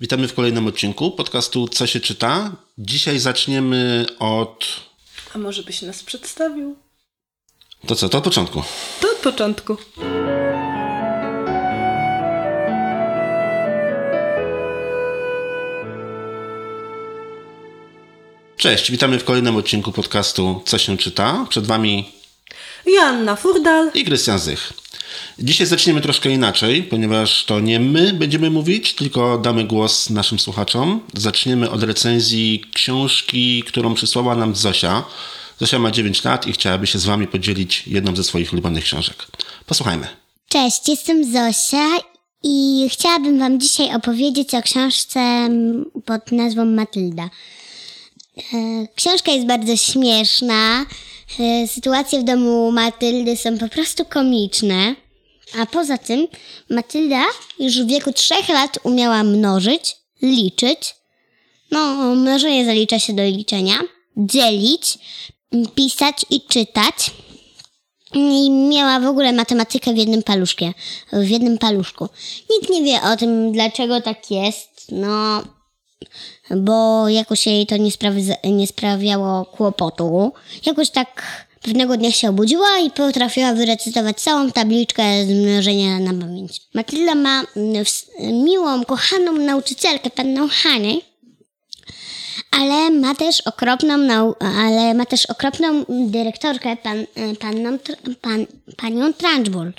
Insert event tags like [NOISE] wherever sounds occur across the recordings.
Witamy w kolejnym odcinku podcastu Co się czyta. Dzisiaj zaczniemy od. A może byś nas przedstawił? To co, to od początku. To od początku. Cześć, witamy w kolejnym odcinku podcastu Co się czyta. Przed Wami Joanna Furdal. i Krystian Zych. Dzisiaj zaczniemy troszkę inaczej, ponieważ to nie my będziemy mówić, tylko damy głos naszym słuchaczom. Zaczniemy od recenzji książki, którą przysłała nam Zosia. Zosia ma 9 lat i chciałaby się z Wami podzielić jedną ze swoich ulubionych książek. Posłuchajmy. Cześć, jestem Zosia i chciałabym Wam dzisiaj opowiedzieć o książce pod nazwą Matylda. E, Książka jest bardzo śmieszna. E, Sytuacje w domu Matyldy są po prostu komiczne. A poza tym Matylda już w wieku trzech lat umiała mnożyć, liczyć. No, mnożenie zalicza się do liczenia. Dzielić, pisać i czytać. I miała w ogóle matematykę w jednym paluszkie, w jednym paluszku. Nikt nie wie o tym, dlaczego tak jest, no, bo jakoś jej to nie, sprawi- nie sprawiało kłopotu. Jakoś tak pewnego dnia się obudziła i potrafiła wyrecytować całą tabliczkę z mnożenia na pamięć. Matylda ma mm, miłą, kochaną nauczycielkę, pannę Hany, ale ma też okropną, nau- ale ma też okropną dyrektorkę, pan, e, panną, pan, panią Trunchbull.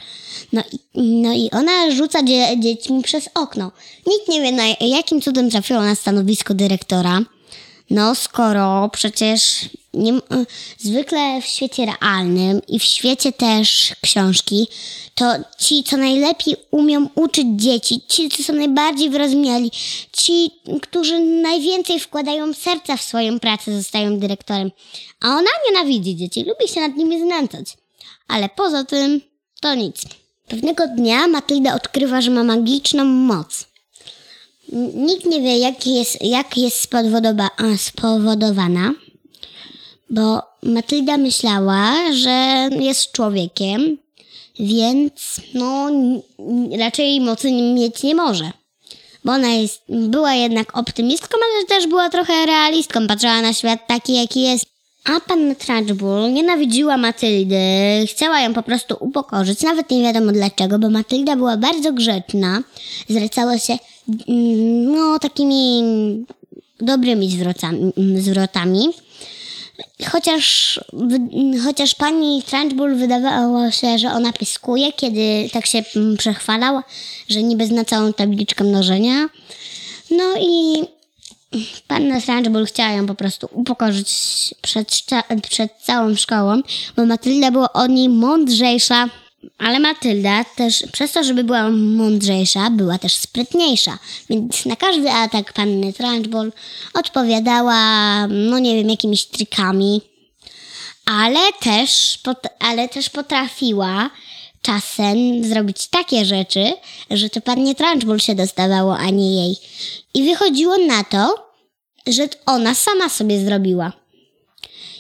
No, i- no i ona rzuca dzie, dziećmi przez okno. Nikt nie wie, na jakim cudem trafiła na stanowisko dyrektora. No, skoro przecież nie, e, zwykle w świecie realnym i w świecie też książki, to ci, co najlepiej umią uczyć dzieci, ci, co są najbardziej wyrozumiali, ci, którzy najwięcej wkładają serca w swoją pracę, zostają dyrektorem. A ona nienawidzi dzieci, lubi się nad nimi znęcać. Ale poza tym, to nic. Pewnego dnia Matylda odkrywa, że ma magiczną moc. Nikt nie wie, jak jest, jak jest spowodowa- spowodowana, bo Matylda myślała, że jest człowiekiem, więc no raczej mocy mieć nie może. Bo ona jest, była jednak optymistką, ale też była trochę realistką, patrzyła na świat taki, jaki jest. A pan Trunchbull nienawidziła Matyldy, chciała ją po prostu upokorzyć, nawet nie wiadomo dlaczego, bo Matylda była bardzo grzeczna, zwracała się no takimi dobrymi zwrotami. Chociaż, chociaż pani Trunchbull wydawało się, że ona pyskuje, kiedy tak się mm, przechwalała, że niby zna całą tabliczkę mnożenia. No i panna Trunchbull chciała ją po prostu upokorzyć przed, przed całą szkołą, bo Matylda była od niej mądrzejsza. Ale Matylda też, przez to, żeby była mądrzejsza, była też sprytniejsza. Więc na każdy atak panny Trunchbull odpowiadała, no nie wiem, jakimiś trikami. Ale też, ale też potrafiła czasem zrobić takie rzeczy, że to pannie Trunchbull się dostawało, a nie jej. I wychodziło na to, że ona sama sobie zrobiła.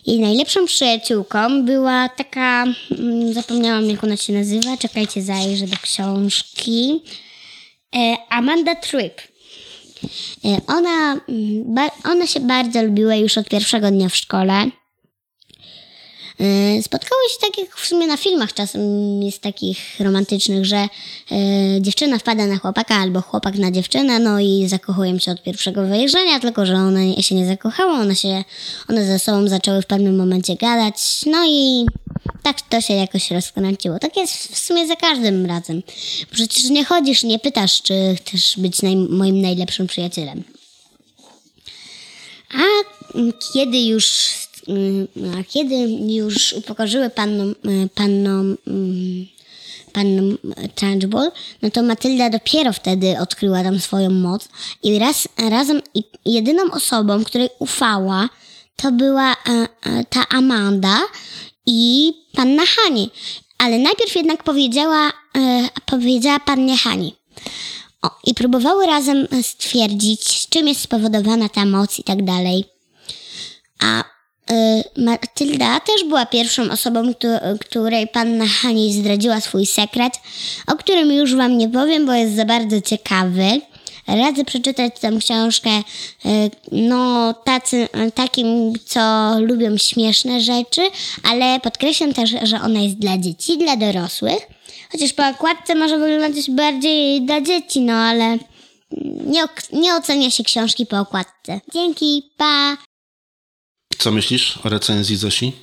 Jej najlepszą przyjaciółką była taka, mm, zapomniałam jak ona się nazywa, czekajcie, zajrzę do książki. E, Amanda Tripp. E, ona, mm, ona się bardzo lubiła już od pierwszego dnia w szkole. E, Spotkały się tak jak w sumie na filmach czasem jest takich romantycznych, że e, dziewczyna wpada na chłopaka albo chłopak na dziewczynę, no i zakochują się od pierwszego wejrzenia, tylko że ona nie- się nie zakochała, one się, one ze sobą zaczęły w pewnym momencie gadać, no i tak to się jakoś rozkręciło. Tak jest w sumie za każdym razem. Przecież nie chodzisz, nie pytasz, czy chcesz być naj, moim najlepszym przyjacielem. A kiedy już, a kiedy już upokorzyły panną, y, panną, mm, panną Trunchbull, no to Matylda dopiero wtedy odkryła tam swoją moc i raz, razem, jedyną osobą, której ufała, to była e, e, ta Amanda i panna Hani. Ale najpierw jednak powiedziała, e, powiedziała pannie Hani. O, I próbowały razem stwierdzić, czym jest spowodowana ta moc i tak dalej. A Matylda też była pierwszą osobą, któ- której panna Hani zdradziła swój sekret, o którym już wam nie powiem, bo jest za bardzo ciekawy. radzę przeczytać tę książkę y, no, tacy, takim, co lubią śmieszne rzeczy, ale podkreślam też, że ona jest dla dzieci, dla dorosłych. Chociaż po okładce może wyglądać bardziej dla dzieci, no ale nie, nie ocenia się książki po okładce. Dzięki, pa! Co myślisz o recenzji Zosi?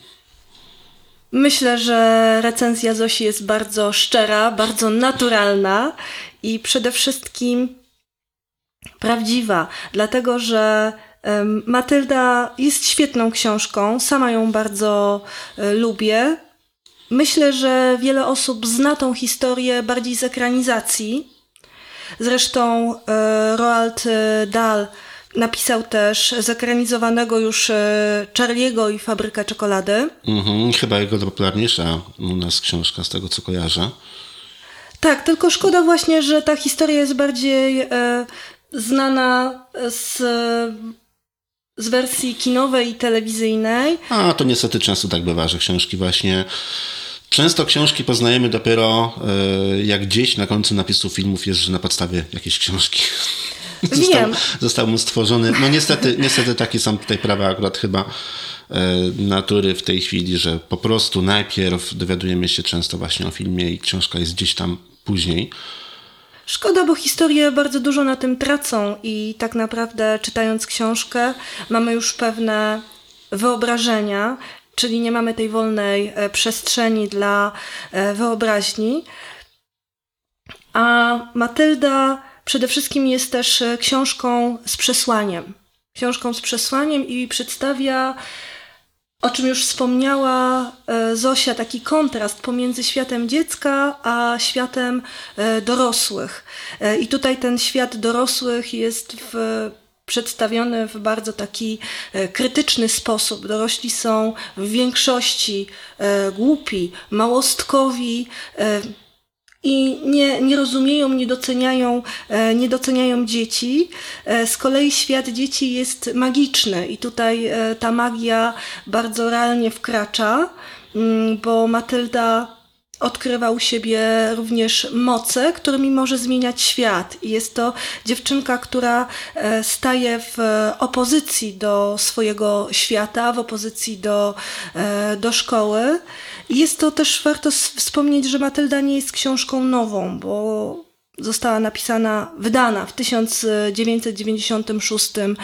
Myślę, że recenzja Zosi jest bardzo szczera, bardzo naturalna i przede wszystkim prawdziwa, dlatego że Matylda jest świetną książką, sama ją bardzo e, lubię. Myślę, że wiele osób zna tą historię bardziej z ekranizacji. Zresztą e, Roald e, Dahl napisał też zekranizowanego już e, Charlie'ego i Fabrykę Czekolady. Mhm, chyba jego popularniejsza u nas książka, z tego co kojarzę. Tak, tylko szkoda właśnie, że ta historia jest bardziej e, znana z, z wersji kinowej i telewizyjnej. A to niestety często tak bywa, że książki właśnie. Często książki poznajemy dopiero e, jak gdzieś na końcu napisu filmów jest, że na podstawie jakiejś książki. Został, Wiem. został mu stworzony. No niestety, niestety takie są tutaj prawa akurat chyba e, natury w tej chwili, że po prostu najpierw dowiadujemy się często właśnie o filmie i książka jest gdzieś tam później. Szkoda, bo historie bardzo dużo na tym tracą i tak naprawdę czytając książkę mamy już pewne wyobrażenia, czyli nie mamy tej wolnej e, przestrzeni dla e, wyobraźni. A Matylda przede wszystkim jest też e, książką z przesłaniem. Książką z przesłaniem i przedstawia, o czym już wspomniała e, Zosia, taki kontrast pomiędzy światem dziecka a światem e, dorosłych. I tutaj ten świat dorosłych jest w przedstawiony w bardzo taki krytyczny sposób. Dorośli są w większości głupi, małostkowi, i nie, nie rozumieją, nie doceniają, e, nie doceniają dzieci. E, Z kolei świat dzieci jest magiczny i tutaj e, ta magia bardzo realnie wkracza, mm, bo Matylda odkrywa u siebie również moce, którymi może zmieniać świat. I jest to dziewczynka, która staje w opozycji do swojego świata, w opozycji do, do szkoły. Jest to też warto wspomnieć, że Matylda nie jest książką nową, bo została napisana, wydana w 1996 e,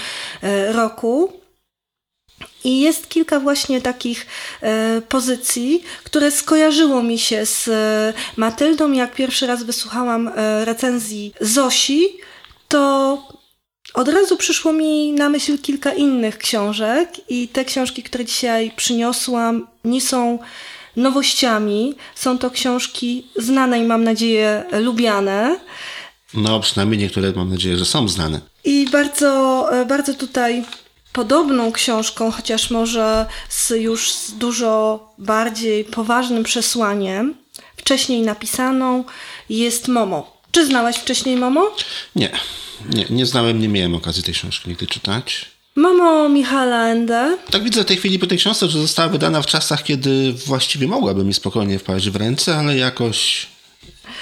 roku. I jest kilka właśnie takich e, pozycji, które skojarzyło mi się z e, Matyldą. Jak pierwszy raz wysłuchałam recenzji Zosi, to od razu przyszło mi na myśl kilka innych książek i te książki, które dzisiaj przyniosłam, nie są nowościami. Są to książki znane i mam nadzieję lubiane. No przynajmniej niektóre mam nadzieję, że są znane. I bardzo, e, bardzo tutaj podobną książką, chociaż może z już z dużo bardziej poważnym przesłaniem, wcześniej napisaną, jest Momo. Czy znałeś wcześniej Momo? Nie, nie, nie znałem, nie miałem okazji tej książki nigdy czytać. Momo Michaela Ende. Tak widzę w tej chwili po tej książce, że została wydana w czasach, kiedy właściwie mogłaby mi spokojnie wpaść w ręce, ale jakoś,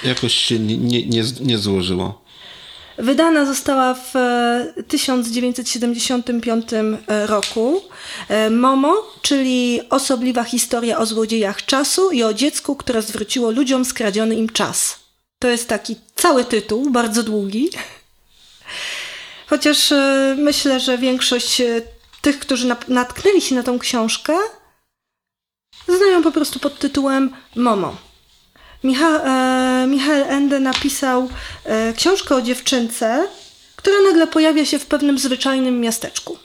jakoś się nie, nie, nie, nie złożyło. Wydana została w e, 1975 roku. E, Momo, czyli osobliwa historia o złodziejach czasu i o dziecku, które zwróciło ludziom skradziony im czas. To jest taki cały tytuł, bardzo długi. Chociaż e, myślę, że większość e, tych, którzy natknęli się na tą książkę, znają po prostu pod tytułem Momo. Micha, e, Michael Ende napisał e, książkę o dziewczynce, która nagle pojawia się w pewnym zwyczajnym miasteczku.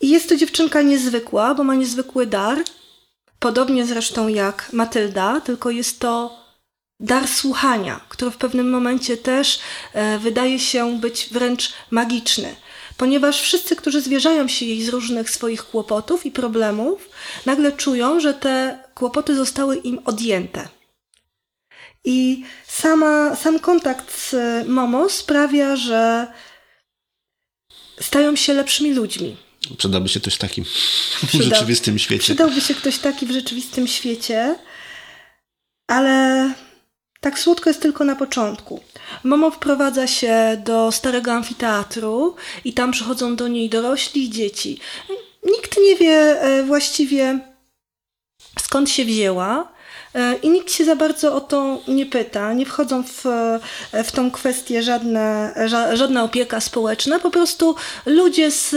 I jest to dziewczynka niezwykła, bo ma niezwykły dar, podobnie zresztą jak Matylda, tylko jest to dar słuchania, który w pewnym momencie też e, wydaje się być wręcz magiczny. Ponieważ wszyscy, którzy zwierzają się jej z różnych swoich kłopotów i problemów, nagle czują, że te kłopoty zostały im odjęte. I sama, sam kontakt z Momo sprawia, że stają się lepszymi ludźmi. Przydałby się coś takim [LAUGHS] w rzeczywistym świecie. Przydałby się ktoś taki w rzeczywistym świecie, ale Tak słodko jest tylko na początku. Momo wprowadza się do starego amfiteatru i tam przychodzą do niej dorośli i dzieci. Nikt nie wie e, właściwie skąd się wzięła e, i nikt się za bardzo o to nie pyta. Nie wchodzą w, e, w tą kwestię żadne, ża, żadna opieka społeczna. Po prostu ludzie z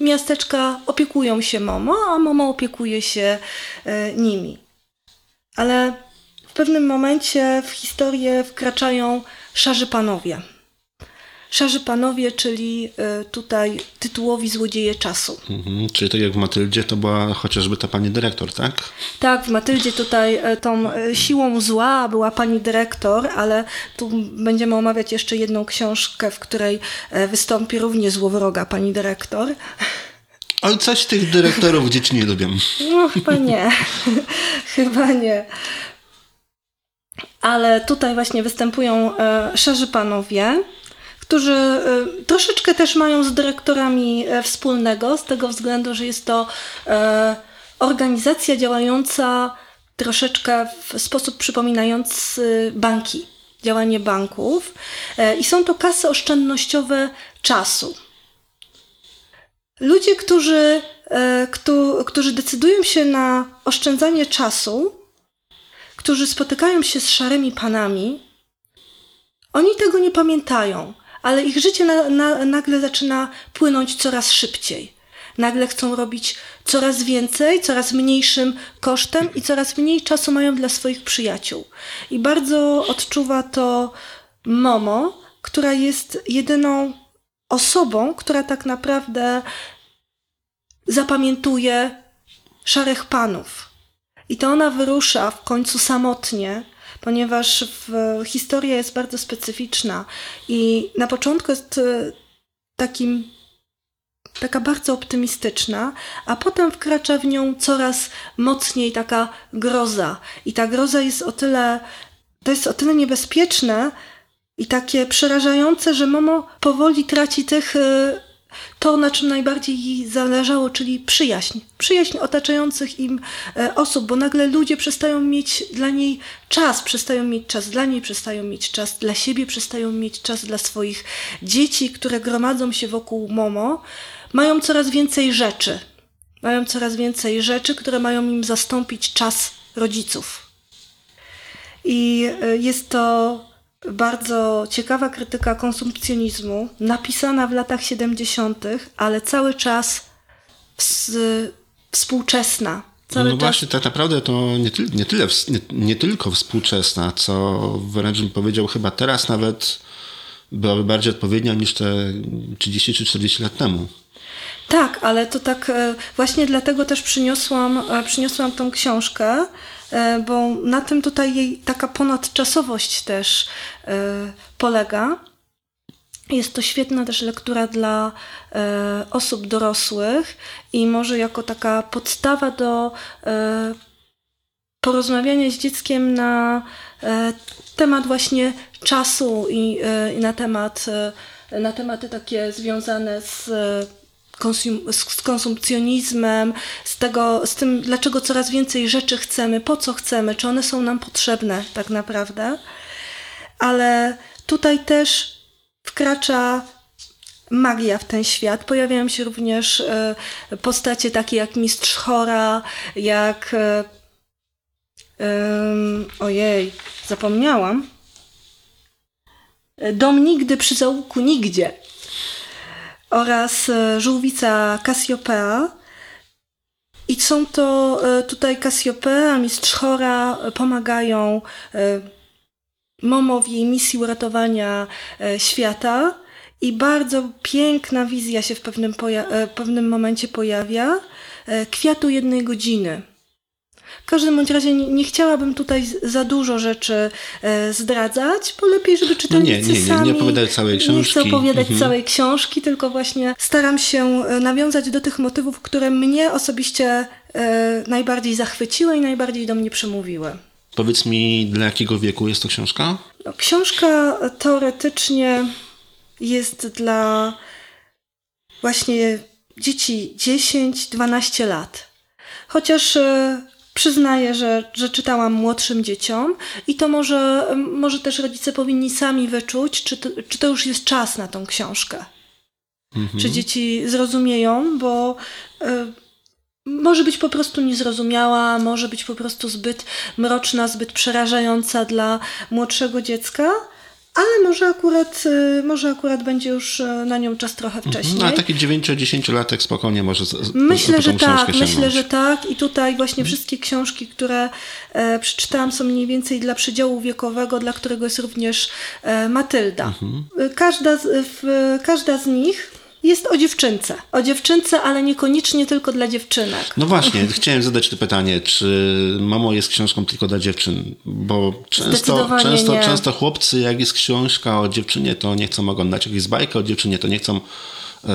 miasteczka opiekują się Momo, a Momo opiekuje się nimi. Ale pewnym momencie w historię wkraczają szarzy panowie. Szarzy panowie, czyli y, tutaj tytułowi złodzieje czasu. Mhm. Czyli tak jak w Matyldzie to była chociażby ta pani dyrektor, tak? Tak, w Matyldzie tutaj e, tą e, siłą zła była pani dyrektor, ale tu będziemy omawiać jeszcze jedną książkę, w której wystąpi również złowroga pani dyrektor. Oj, coś tych dyrektorów dzieci nie lubią. No, chyba nie. [LAUGHS] chyba nie. Ale tutaj właśnie występują e, szarzy panowie, którzy e, troszeczkę też mają z dyrektorami e, wspólnego, z tego względu, że jest to organizacja działająca troszeczkę w sposób przypominający banki, działanie banków. I są to kasy oszczędnościowe czasu. Ludzie, którzy, któ- którzy decydują się na oszczędzanie czasu, którzy spotykają się z szarymi panami, oni tego nie pamiętają, ale ich życie na, na, nagle zaczyna płynąć coraz szybciej. Nagle chcą robić coraz więcej, coraz mniejszym kosztem i coraz mniej czasu mają dla swoich przyjaciół. I bardzo odczuwa to Momo, która jest jedyną osobą, która tak naprawdę zapamiętuje szarych panów. I to ona wyrusza w końcu samotnie, ponieważ w, historia jest bardzo specyficzna i na początku jest e, takim, taka bardzo optymistyczna, a potem wkracza w nią coraz mocniej taka groza. I ta groza jest o tyle, to jest o tyle niebezpieczne i takie przerażające, że Momo powoli traci tych e, to, na czym najbardziej jej zależało, czyli przyjaźń. Przyjaźń otaczających im e, osób, bo nagle ludzie przestają mieć dla niej czas, przestają mieć czas dla niej, przestają mieć czas dla siebie, przestają mieć czas dla swoich dzieci, które gromadzą się wokół Momo. Mają coraz więcej rzeczy. Mają coraz więcej rzeczy, które mają im zastąpić czas rodziców. I e, jest to bardzo ciekawa krytyka konsumpcjonizmu, napisana w latach 70., ale cały czas ws- współczesna. Cały No czas właśnie, tak naprawdę to nie, ty, nie, tyle, nie, nie tylko współczesna, co wręcz bym powiedział chyba teraz nawet byłaby bardziej odpowiednia niż te 30 czy 40 lat temu. Tak, ale to tak e, właśnie dlatego też przyniosłam, e, przyniosłam tą książkę, e, bo na tym tutaj jej taka ponadczasowość też polega. Jest to świetna też lektura dla osób dorosłych i może jako taka podstawa do porozmawiania z dzieckiem na temat właśnie czasu i, i na temat na tematy takie związane z z, konsumpcjonizmem, z tego, z tym, dlaczego coraz więcej rzeczy chcemy, po co chcemy, czy one są nam potrzebne tak naprawdę. Ale tutaj też wkracza magia w ten świat. Pojawiają się również e, postacie takie jak Mistrz Chora, jak. E, ojej, zapomniałam. Dom nigdy przy zaułku nigdzie oraz e, żółwica Cassiopeia. I są to e, tutaj Cassiopeia, mistrz chora pomagają e, Momo w jej misji uratowania świata. I bardzo piękna wizja się w pewnym, pewnym momencie pojawia. Kwiatu jednej godziny. W każdym bądź razie nie, nie chciałabym tutaj za dużo rzeczy e, zdradzać, bo lepiej, żeby czytelnicy No nie, nie, nie sami... opowiadaj całej Nie książki. chcę opowiadać Mhm. całej książki, tylko właśnie staram się e, nawiązać do tych motywów, które mnie osobiście e, najbardziej zachwyciły i najbardziej do mnie przemówiły. Powiedz mi, dla jakiego wieku jest to książka? No, książka teoretycznie jest dla właśnie dzieci 10-12 lat. Chociaż e, Przyznaję, że, że czytałam młodszym dzieciom i to może, może też rodzice powinni sami wyczuć, czy to, czy to już jest czas na tą książkę. Czy dzieci zrozumieją, bo y, może być po prostu niezrozumiała, może być po prostu zbyt mroczna, zbyt przerażająca dla młodszego dziecka, ale może akurat, y, może akurat będzie już y, na nią czas trochę wcześniej. No, a taki 9-10-latek spokojnie może z, Myślę, że tak, myślę, że tak. I tutaj właśnie wszystkie książki, które e, przeczytałam, są mniej więcej dla przedziału wiekowego, dla którego jest również e, Matylda. E, Każda, z, w, każda z nich jest o dziewczynce. O dziewczynce, ale niekoniecznie tylko dla dziewczynek. No właśnie, [LAUGHS] chciałem zadać to pytanie, czy Mamo jest książką tylko dla dziewczyn? Bo często, często, nie. często chłopcy, jak jest książka o dziewczynie, to nie chcą oglądać. Jak jest bajka o dziewczynie, to nie chcą. e,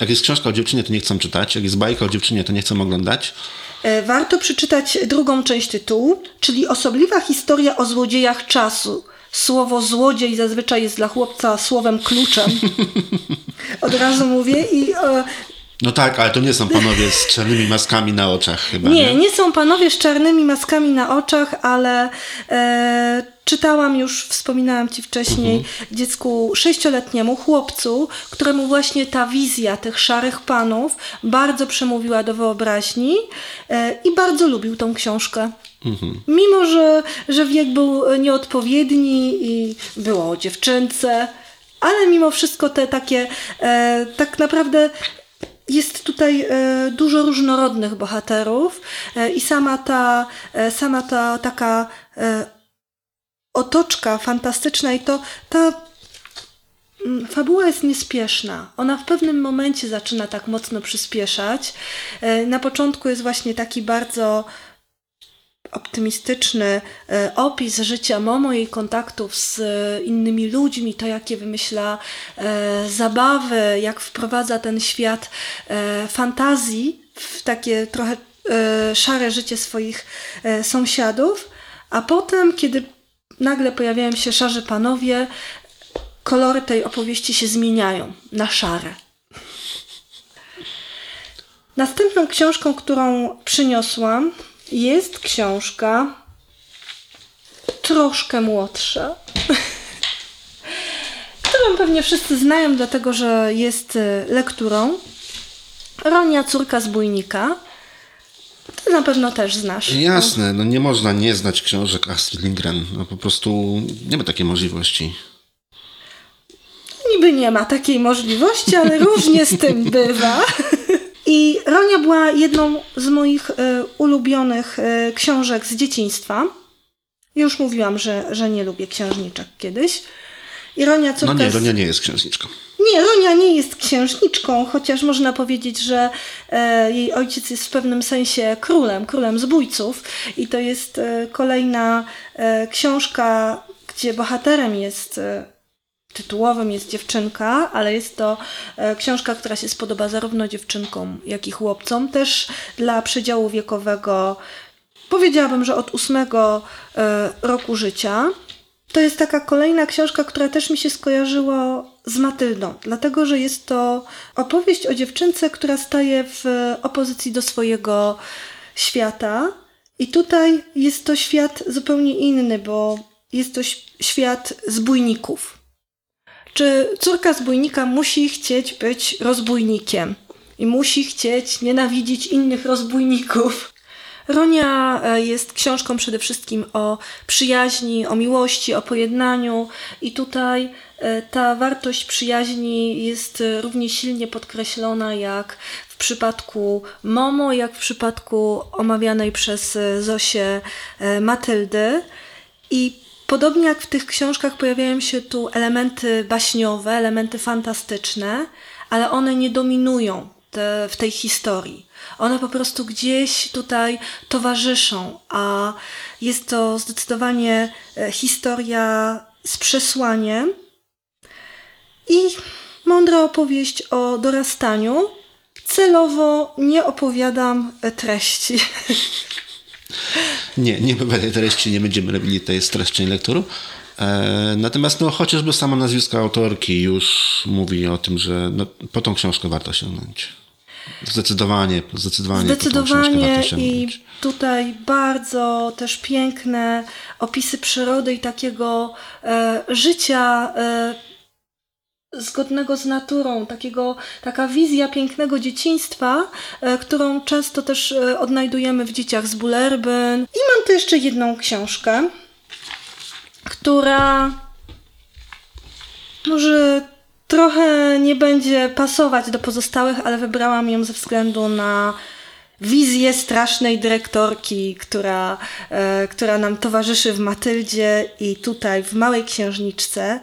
Jak jest książka o dziewczynie, to nie chcą czytać. Jak jest bajka o dziewczynie, to nie chcą oglądać. E, Warto przeczytać drugą część tytułu, czyli osobliwa historia o złodziejach czasu. Słowo złodziej zazwyczaj jest dla chłopca słowem kluczem. [LAUGHS] Od razu mówię i e, No tak, ale to nie są panowie z czarnymi maskami na oczach chyba. Nie, nie są panowie z czarnymi maskami na oczach, ale e, czytałam już, wspominałam ci wcześniej, dziecku sześcioletniemu, chłopcu, któremu właśnie ta wizja tych szarych panów bardzo przemówiła do wyobraźni e, i bardzo lubił tą książkę. Mimo, że, że wiek był nieodpowiedni i było o dziewczynce, ale mimo wszystko te takie, e, tak naprawdę jest tutaj e, dużo różnorodnych bohaterów e, i sama ta, e, sama ta taka otoczka fantastyczna i to ta mm, fabuła jest niespieszna. Ona w pewnym momencie zaczyna tak mocno przyspieszać. Na początku jest właśnie taki bardzo optymistyczny e, opis życia Momo, jej kontaktów z e, innymi ludźmi, to jakie wymyśla e, zabawy, jak wprowadza ten świat fantazji w takie trochę szare życie swoich sąsiadów, a potem, kiedy nagle pojawiają się szarzy panowie, kolory tej opowieści się zmieniają na szare. Następną książką, którą przyniosłam, jest książka troszkę młodsza, [LAUGHS] którą pewnie wszyscy znają, dlatego że jest y, lekturą. Ronia, córka zbójnika. Ty na pewno też znasz. Jasne, no nie można nie znać książek Astrid Lindgren. No po prostu nie ma takiej możliwości. Niby nie ma takiej możliwości, ale różnie z tym bywa. [LAUGHS] I Ronia była jedną z moich e, ulubionych e, książek z dzieciństwa. Już mówiłam, że, że nie lubię księżniczek kiedyś. I Ronia córka No nie, Ronia nie jest księżniczką. nie, Ronia nie jest księżniczką, chociaż można powiedzieć, że e, jej ojciec jest w pewnym sensie królem, królem zbójców. I to jest e, kolejna e, książka, gdzie bohaterem jest e, tytułowym jest dziewczynka, ale jest to e, książka, która się spodoba zarówno dziewczynkom, jak i chłopcom. Też dla przedziału wiekowego, powiedziałabym, że od ósmego e, roku życia. To jest taka kolejna książka, która też mi się skojarzyło z Matyldą, dlatego że jest to opowieść o dziewczynce, która staje w opozycji do swojego świata. I tutaj jest to świat zupełnie inny, bo jest to świat zbójników. Czy córka zbójnika musi chcieć być rozbójnikiem i musi chcieć nienawidzić innych rozbójników? Ronia e, jest książką przede wszystkim o przyjaźni, o miłości, o pojednaniu, i tutaj e, ta wartość przyjaźni jest e, równie silnie podkreślona jak w przypadku Momo, jak w przypadku omawianej przez Zosię Matyldy. I podobnie jak w tych książkach pojawiają się tu elementy baśniowe, elementy fantastyczne, ale one nie dominują te, w tej historii. One po prostu gdzieś tutaj towarzyszą, a jest to zdecydowanie e, historia z przesłaniem i mądra opowieść o dorastaniu. Celowo nie opowiadam e, treści. [LAUGHS] Nie, nie [LAUGHS] tej treści, nie będziemy robili tej streszczeń lektur. E, natomiast no, chociażby samo nazwisko autorki już mówi o tym, że no, po tą książkę warto sięgnąć. Zdecydowanie, zdecydowanie. Zdecydowanie i tutaj bardzo też piękne opisy przyrody i takiego e, życia e, zgodnego z naturą, takiego, taka wizja pięknego dzieciństwa, e, którą często też e, odnajdujemy w dzieciach z Bullerbyn. I mam tu jeszcze jedną książkę, która może trochę nie będzie pasować do pozostałych, ale wybrałam ją ze względu na wizję strasznej dyrektorki, która, e, która nam towarzyszy w Matyldzie i tutaj w Małej Księżniczce.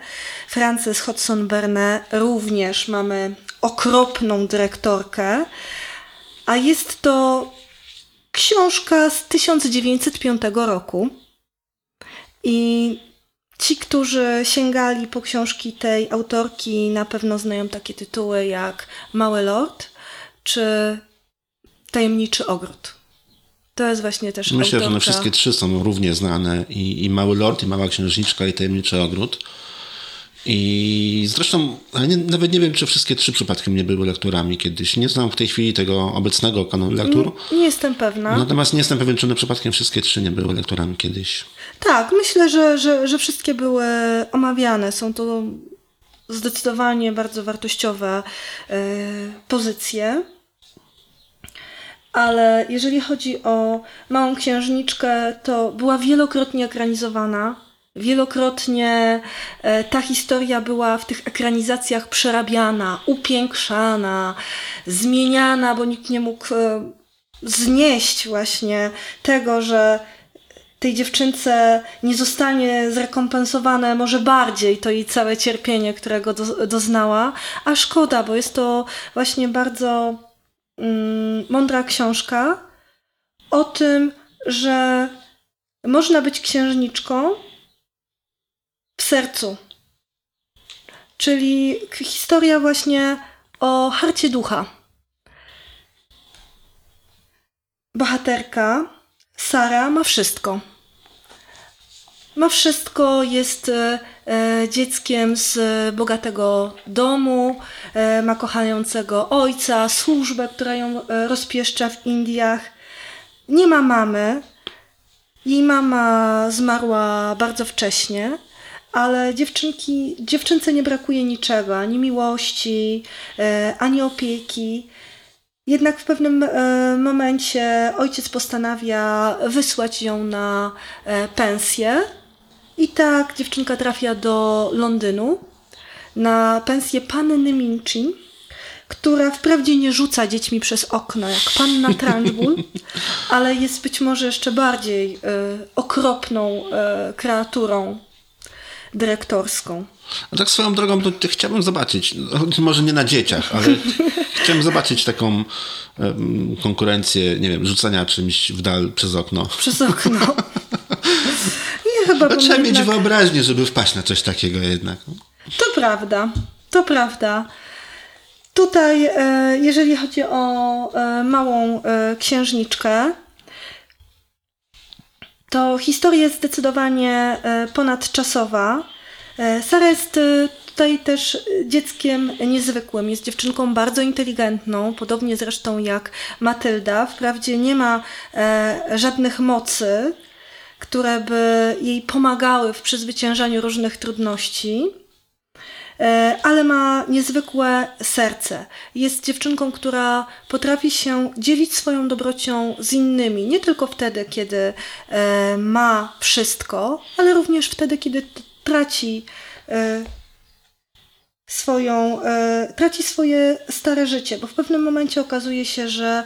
Frances Hodgson Burnett również mamy okropną dyrektorkę, a jest to książka z 1905 roku. I ci, którzy sięgali po książki tej autorki, na pewno znają takie tytuły jak Mały Lord czy Tajemniczy Ogród. To jest właśnie też Myślę, że autorka. one wszystkie trzy są równie znane. I, I Mały Lord, i Mała Księżniczka, i Tajemniczy Ogród. I zresztą nie, nawet nie wiem, czy wszystkie trzy przypadkiem nie były lekturami kiedyś. Nie znam w tej chwili tego obecnego kanonu lektur. Nie jestem pewna. Natomiast nie jestem pewien, czy one przypadkiem wszystkie trzy nie były lekturami kiedyś. Tak, myślę, że, że, że wszystkie były omawiane. Są to zdecydowanie bardzo wartościowe e, pozycje. Ale jeżeli chodzi o Małą Księżniczkę, to była wielokrotnie ekranizowana. Wielokrotnie e, ta historia była w tych ekranizacjach przerabiana, upiększana, zmieniana, bo nikt nie mógł e, znieść właśnie tego, że tej dziewczynce nie zostanie zrekompensowane może bardziej to jej całe cierpienie, którego do, doznała, a szkoda, bo jest to właśnie bardzo mądra książka o tym, że można być księżniczką w sercu. Czyli historia właśnie o harcie ducha. Bohaterka Sara ma wszystko. Ma wszystko, jest e, e, dzieckiem z bogatego domu, e, ma kochającego ojca, służbę, która ją rozpieszcza w Indiach. Nie ma mamy. Jej mama zmarła bardzo wcześnie, ale dziewczynki, dziewczynce nie brakuje niczego, ani miłości, ani opieki. Jednak w pewnym momencie ojciec postanawia wysłać ją na pensję. I tak dziewczynka trafia do Londynu na pensję panny Minchin, która wprawdzie nie rzuca dziećmi przez okno jak panna Trunchbull, [LAUGHS] ale jest być może jeszcze bardziej e, okropną e, kreaturą dyrektorską. A tak swoją drogą, to, to chciałbym zobaczyć, no, może nie na dzieciach, ale [LAUGHS] chciałbym zobaczyć taką konkurencję, nie wiem, rzucania czymś w dal przez okno. Przez okno. [LAUGHS] Trzeba mieć jednak- wyobraźnię, żeby wpaść na coś takiego jednak. To prawda, to prawda. Tutaj, e, jeżeli chodzi o e, małą e, księżniczkę, to historia jest zdecydowanie ponadczasowa. Sara jest tutaj też dzieckiem niezwykłym. Jest dziewczynką bardzo inteligentną, podobnie zresztą jak Matylda. Wprawdzie nie ma żadnych mocy, które by jej pomagały w przezwyciężaniu różnych trudności. E, ale ma niezwykłe serce. Jest dziewczynką, która potrafi się dzielić swoją dobrocią z innymi, nie tylko wtedy, kiedy e, ma wszystko, ale również wtedy, kiedy traci e, swoją, traci swoje stare życie, bo w pewnym momencie okazuje się, że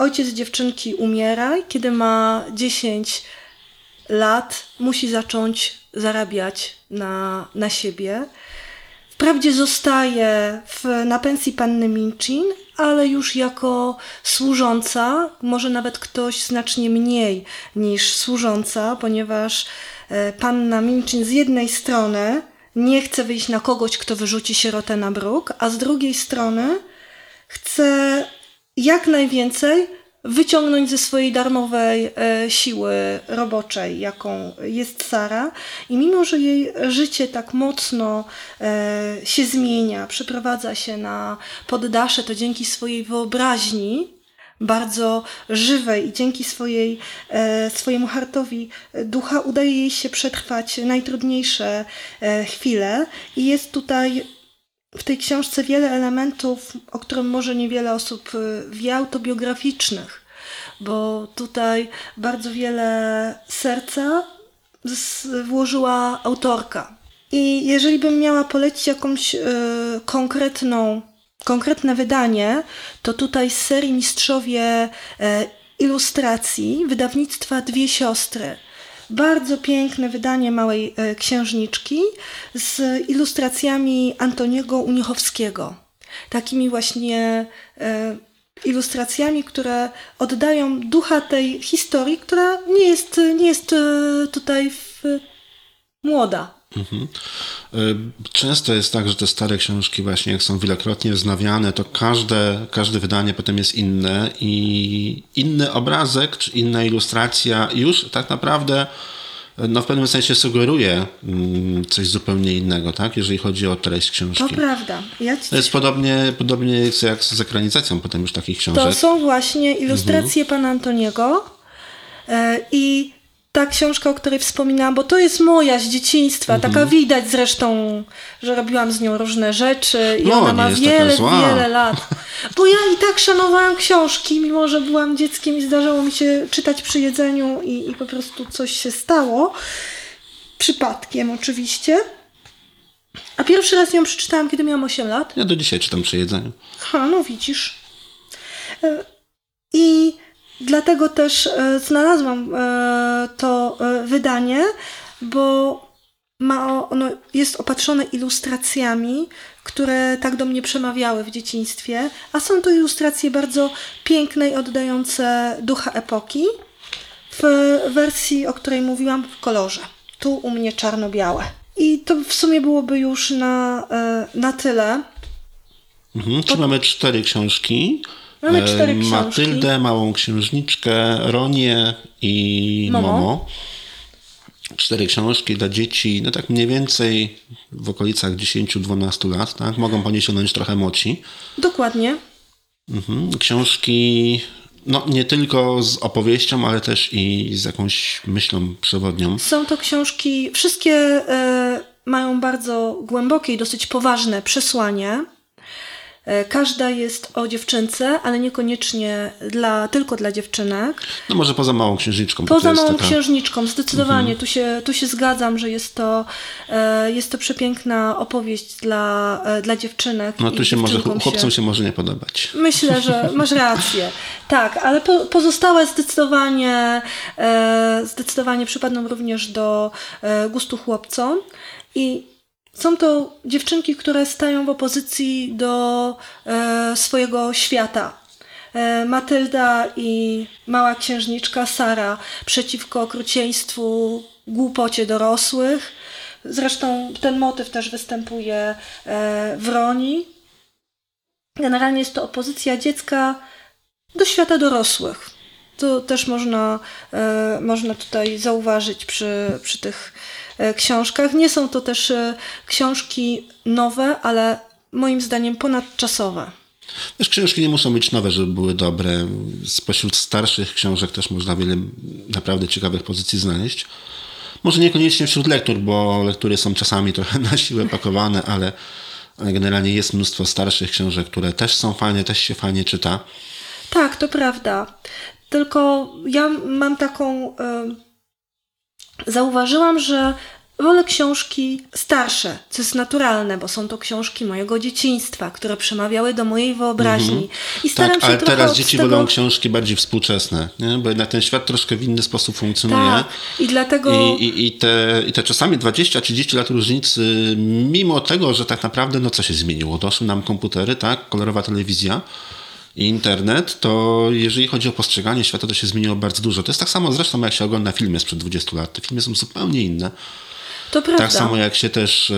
ojciec dziewczynki umiera i kiedy ma 10 lat musi zacząć zarabiać na, na siebie. Wprawdzie zostaje w, na pensji panny Minchin, ale już jako służąca, może nawet ktoś znacznie mniej niż służąca, ponieważ e, panna Minchin z jednej strony nie chce wyjść na kogoś, kto wyrzuci sierotę na bruk, a z drugiej strony chce jak najwięcej wyciągnąć ze swojej darmowej e, siły roboczej, jaką jest Sara. I mimo, że jej życie tak mocno e, się zmienia, przeprowadza się na poddasze, to dzięki swojej wyobraźni, bardzo żywej i dzięki swojej, e, swojemu hartowi ducha udaje jej się przetrwać najtrudniejsze chwile i jest tutaj w tej książce wiele elementów, o którym może niewiele osób y, wie, autobiograficznych, bo tutaj bardzo wiele serca włożyła autorka. I jeżeli bym miała polecić jakąś y, konkretną, konkretne wydanie, to tutaj z serii Mistrzowie e, Ilustracji wydawnictwa Dwie Siostry. Bardzo piękne wydanie małej e, księżniczki z ilustracjami Antoniego Unichowskiego. Takimi właśnie e, ilustracjami, które oddają ducha tej historii, która nie jest, nie jest e, tutaj w, młoda. Y, Często jest tak, że te stare książki właśnie jak są wielokrotnie wznawiane, to każde, każde wydanie potem jest inne i inny obrazek czy inna ilustracja już tak naprawdę no w pewnym sensie sugeruje mm, coś zupełnie innego, tak? Jeżeli chodzi o treść To książki. prawda. Ja ci To jest podobnie, podobnie jak z ekranizacją potem już takich książek. To są właśnie ilustracje pana Antoniego e, i ta książka, o której wspominałam, bo to jest moja z dzieciństwa, taka widać zresztą, że robiłam z nią różne rzeczy i No, ona ma wiele, wiele lat. [LAUGHS] Bo ja i tak szanowałam książki, mimo że byłam dzieckiem i zdarzało mi się czytać przy jedzeniu i, i po prostu coś się stało. Przypadkiem oczywiście. A pierwszy raz ją przeczytałam, kiedy miałam 8 lat. Ja do dzisiaj czytam przy jedzeniu. Ha, no widzisz. E, I dlatego też e, znalazłam e, to e, wydanie, bo ma ono jest opatrzone ilustracjami, które tak do mnie przemawiały w dzieciństwie, a są to ilustracje bardzo piękne i oddające ducha epoki w wersji, o której mówiłam, w kolorze. Tu u mnie czarno-białe. I to w sumie byłoby już na, na tyle. Mhm, czyli mamy cztery książki. Mamy E, cztery książki. Matyldę, Małą Księżniczkę, Ronię i Momo. Momo. Cztery książki dla dzieci, no tak mniej więcej w okolicach 10-12 lat, tak? Mogą po nie sięgnąć trochę moci. Dokładnie. Mhm. Książki, no nie tylko z opowieścią, ale też i z jakąś myślą przewodnią. Są to książki, wszystkie e, mają bardzo głębokie i dosyć poważne przesłanie. E, każda jest o dziewczynce, ale niekoniecznie dla, tylko dla dziewczynek. No może poza Małą Księżniczką. Poza małą taka- księżniczką, zdecydowanie. Mhm. Tu, się, tu się zgadzam, że jest to, e, jest to przepiękna opowieść dla, e, dla dziewczynek. No tu się może, chłopcom się może nie podobać. Myślę, że [LAUGHS] masz rację. Tak, ale po, pozostałe zdecydowanie, zdecydowanie przypadną również do gustu chłopcom. I są to dziewczynki, które stają w opozycji do e, swojego świata. E, Matylda i mała księżniczka Sara przeciwko okrucieństwu, głupocie dorosłych. Zresztą ten motyw też występuje e, w Roni, Generalnie jest to opozycja dziecka do świata dorosłych. To też można, e, można tutaj zauważyć przy, przy tych książkach. Nie są to też e, książki nowe, ale moim zdaniem ponadczasowe. Wiesz, książki nie muszą być nowe, żeby były dobre. Spośród starszych książek też można wiele naprawdę ciekawych pozycji znaleźć. Może niekoniecznie wśród lektur, bo lektury są czasami trochę [LAUGHS] na siłę pakowane, ale, ale generalnie jest mnóstwo starszych książek, które też są fajne, też się fajnie czyta. Tak, to prawda. Tylko ja mam taką. E, zauważyłam, że wolę książki starsze, co jest naturalne, bo są to książki mojego dzieciństwa, które przemawiały do mojej wyobraźni. I staram Tak, się ale trochę teraz dzieci tego... wolą książki bardziej współczesne, nie? bo jednak ten świat troszkę w inny sposób funkcjonuje. Tak, i dlatego. I, i, i, te, I te czasami 20-30 lat różnicy, mimo tego, że tak naprawdę, no co się zmieniło? Doszły nam komputery, tak, kolorowa telewizja i internet, to jeżeli chodzi o postrzeganie świata, to się zmieniło bardzo dużo. To jest tak samo zresztą, jak się ogląda filmy sprzed 20 lat. Te filmy są zupełnie inne. to prawda. Tak samo jak się też e,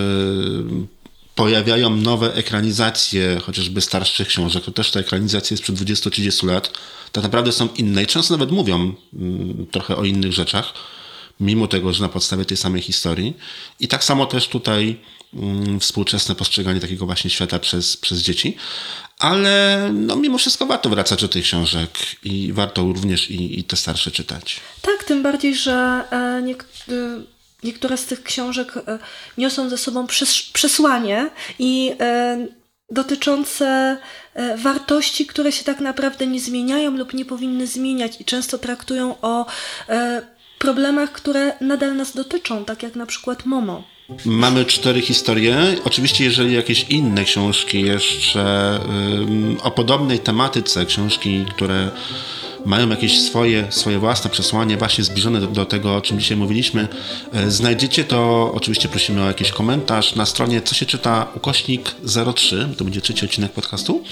pojawiają nowe ekranizacje, chociażby starszych książek, to też ta ekranizacja jest przed 20-30 lat, tak naprawdę są inne i często nawet mówią mm, trochę o innych rzeczach, mimo tego, że na podstawie tej samej historii. I tak samo też tutaj współczesne postrzeganie takiego właśnie świata przez, przez dzieci. Ale no, mimo wszystko warto wracać do tych książek i warto również i, i te starsze czytać. Tak, tym bardziej, że e, e, niektóre z tych książek e, niosą ze sobą przes- przesłanie i dotyczące wartości, które się tak naprawdę nie zmieniają lub nie powinny zmieniać i często traktują o problemach, które nadal nas dotyczą, tak jak na przykład Momo. Mamy cztery historie. Oczywiście, jeżeli jakieś inne książki jeszcze o podobnej tematyce, książki, które mają jakieś swoje, swoje własne przesłanie, właśnie zbliżone do, do tego, o czym dzisiaj mówiliśmy, e, znajdziecie, to oczywiście prosimy o jakiś komentarz na stronie co się czyta ukośnik 03, to będzie trzeci odcinek podcastu.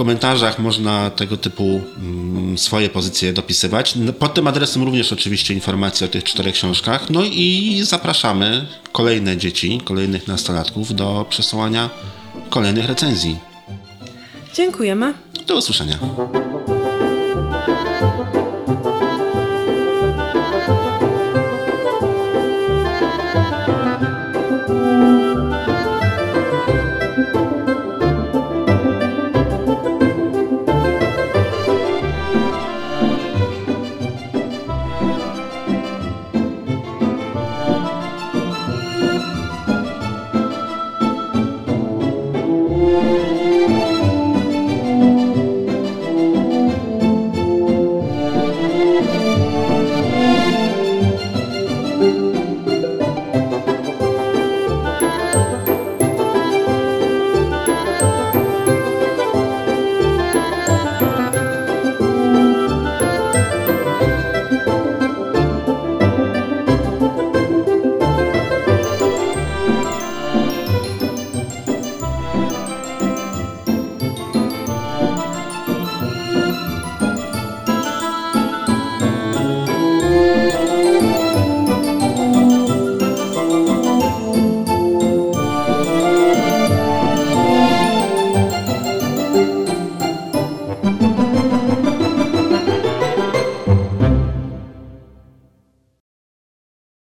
W komentarzach można tego typu mm, swoje pozycje dopisywać. No, Pod tym adresem również oczywiście informacje o tych czterech książkach. No i zapraszamy kolejne dzieci, kolejnych nastolatków do przesyłania kolejnych recenzji. Dziękujemy. Do usłyszenia.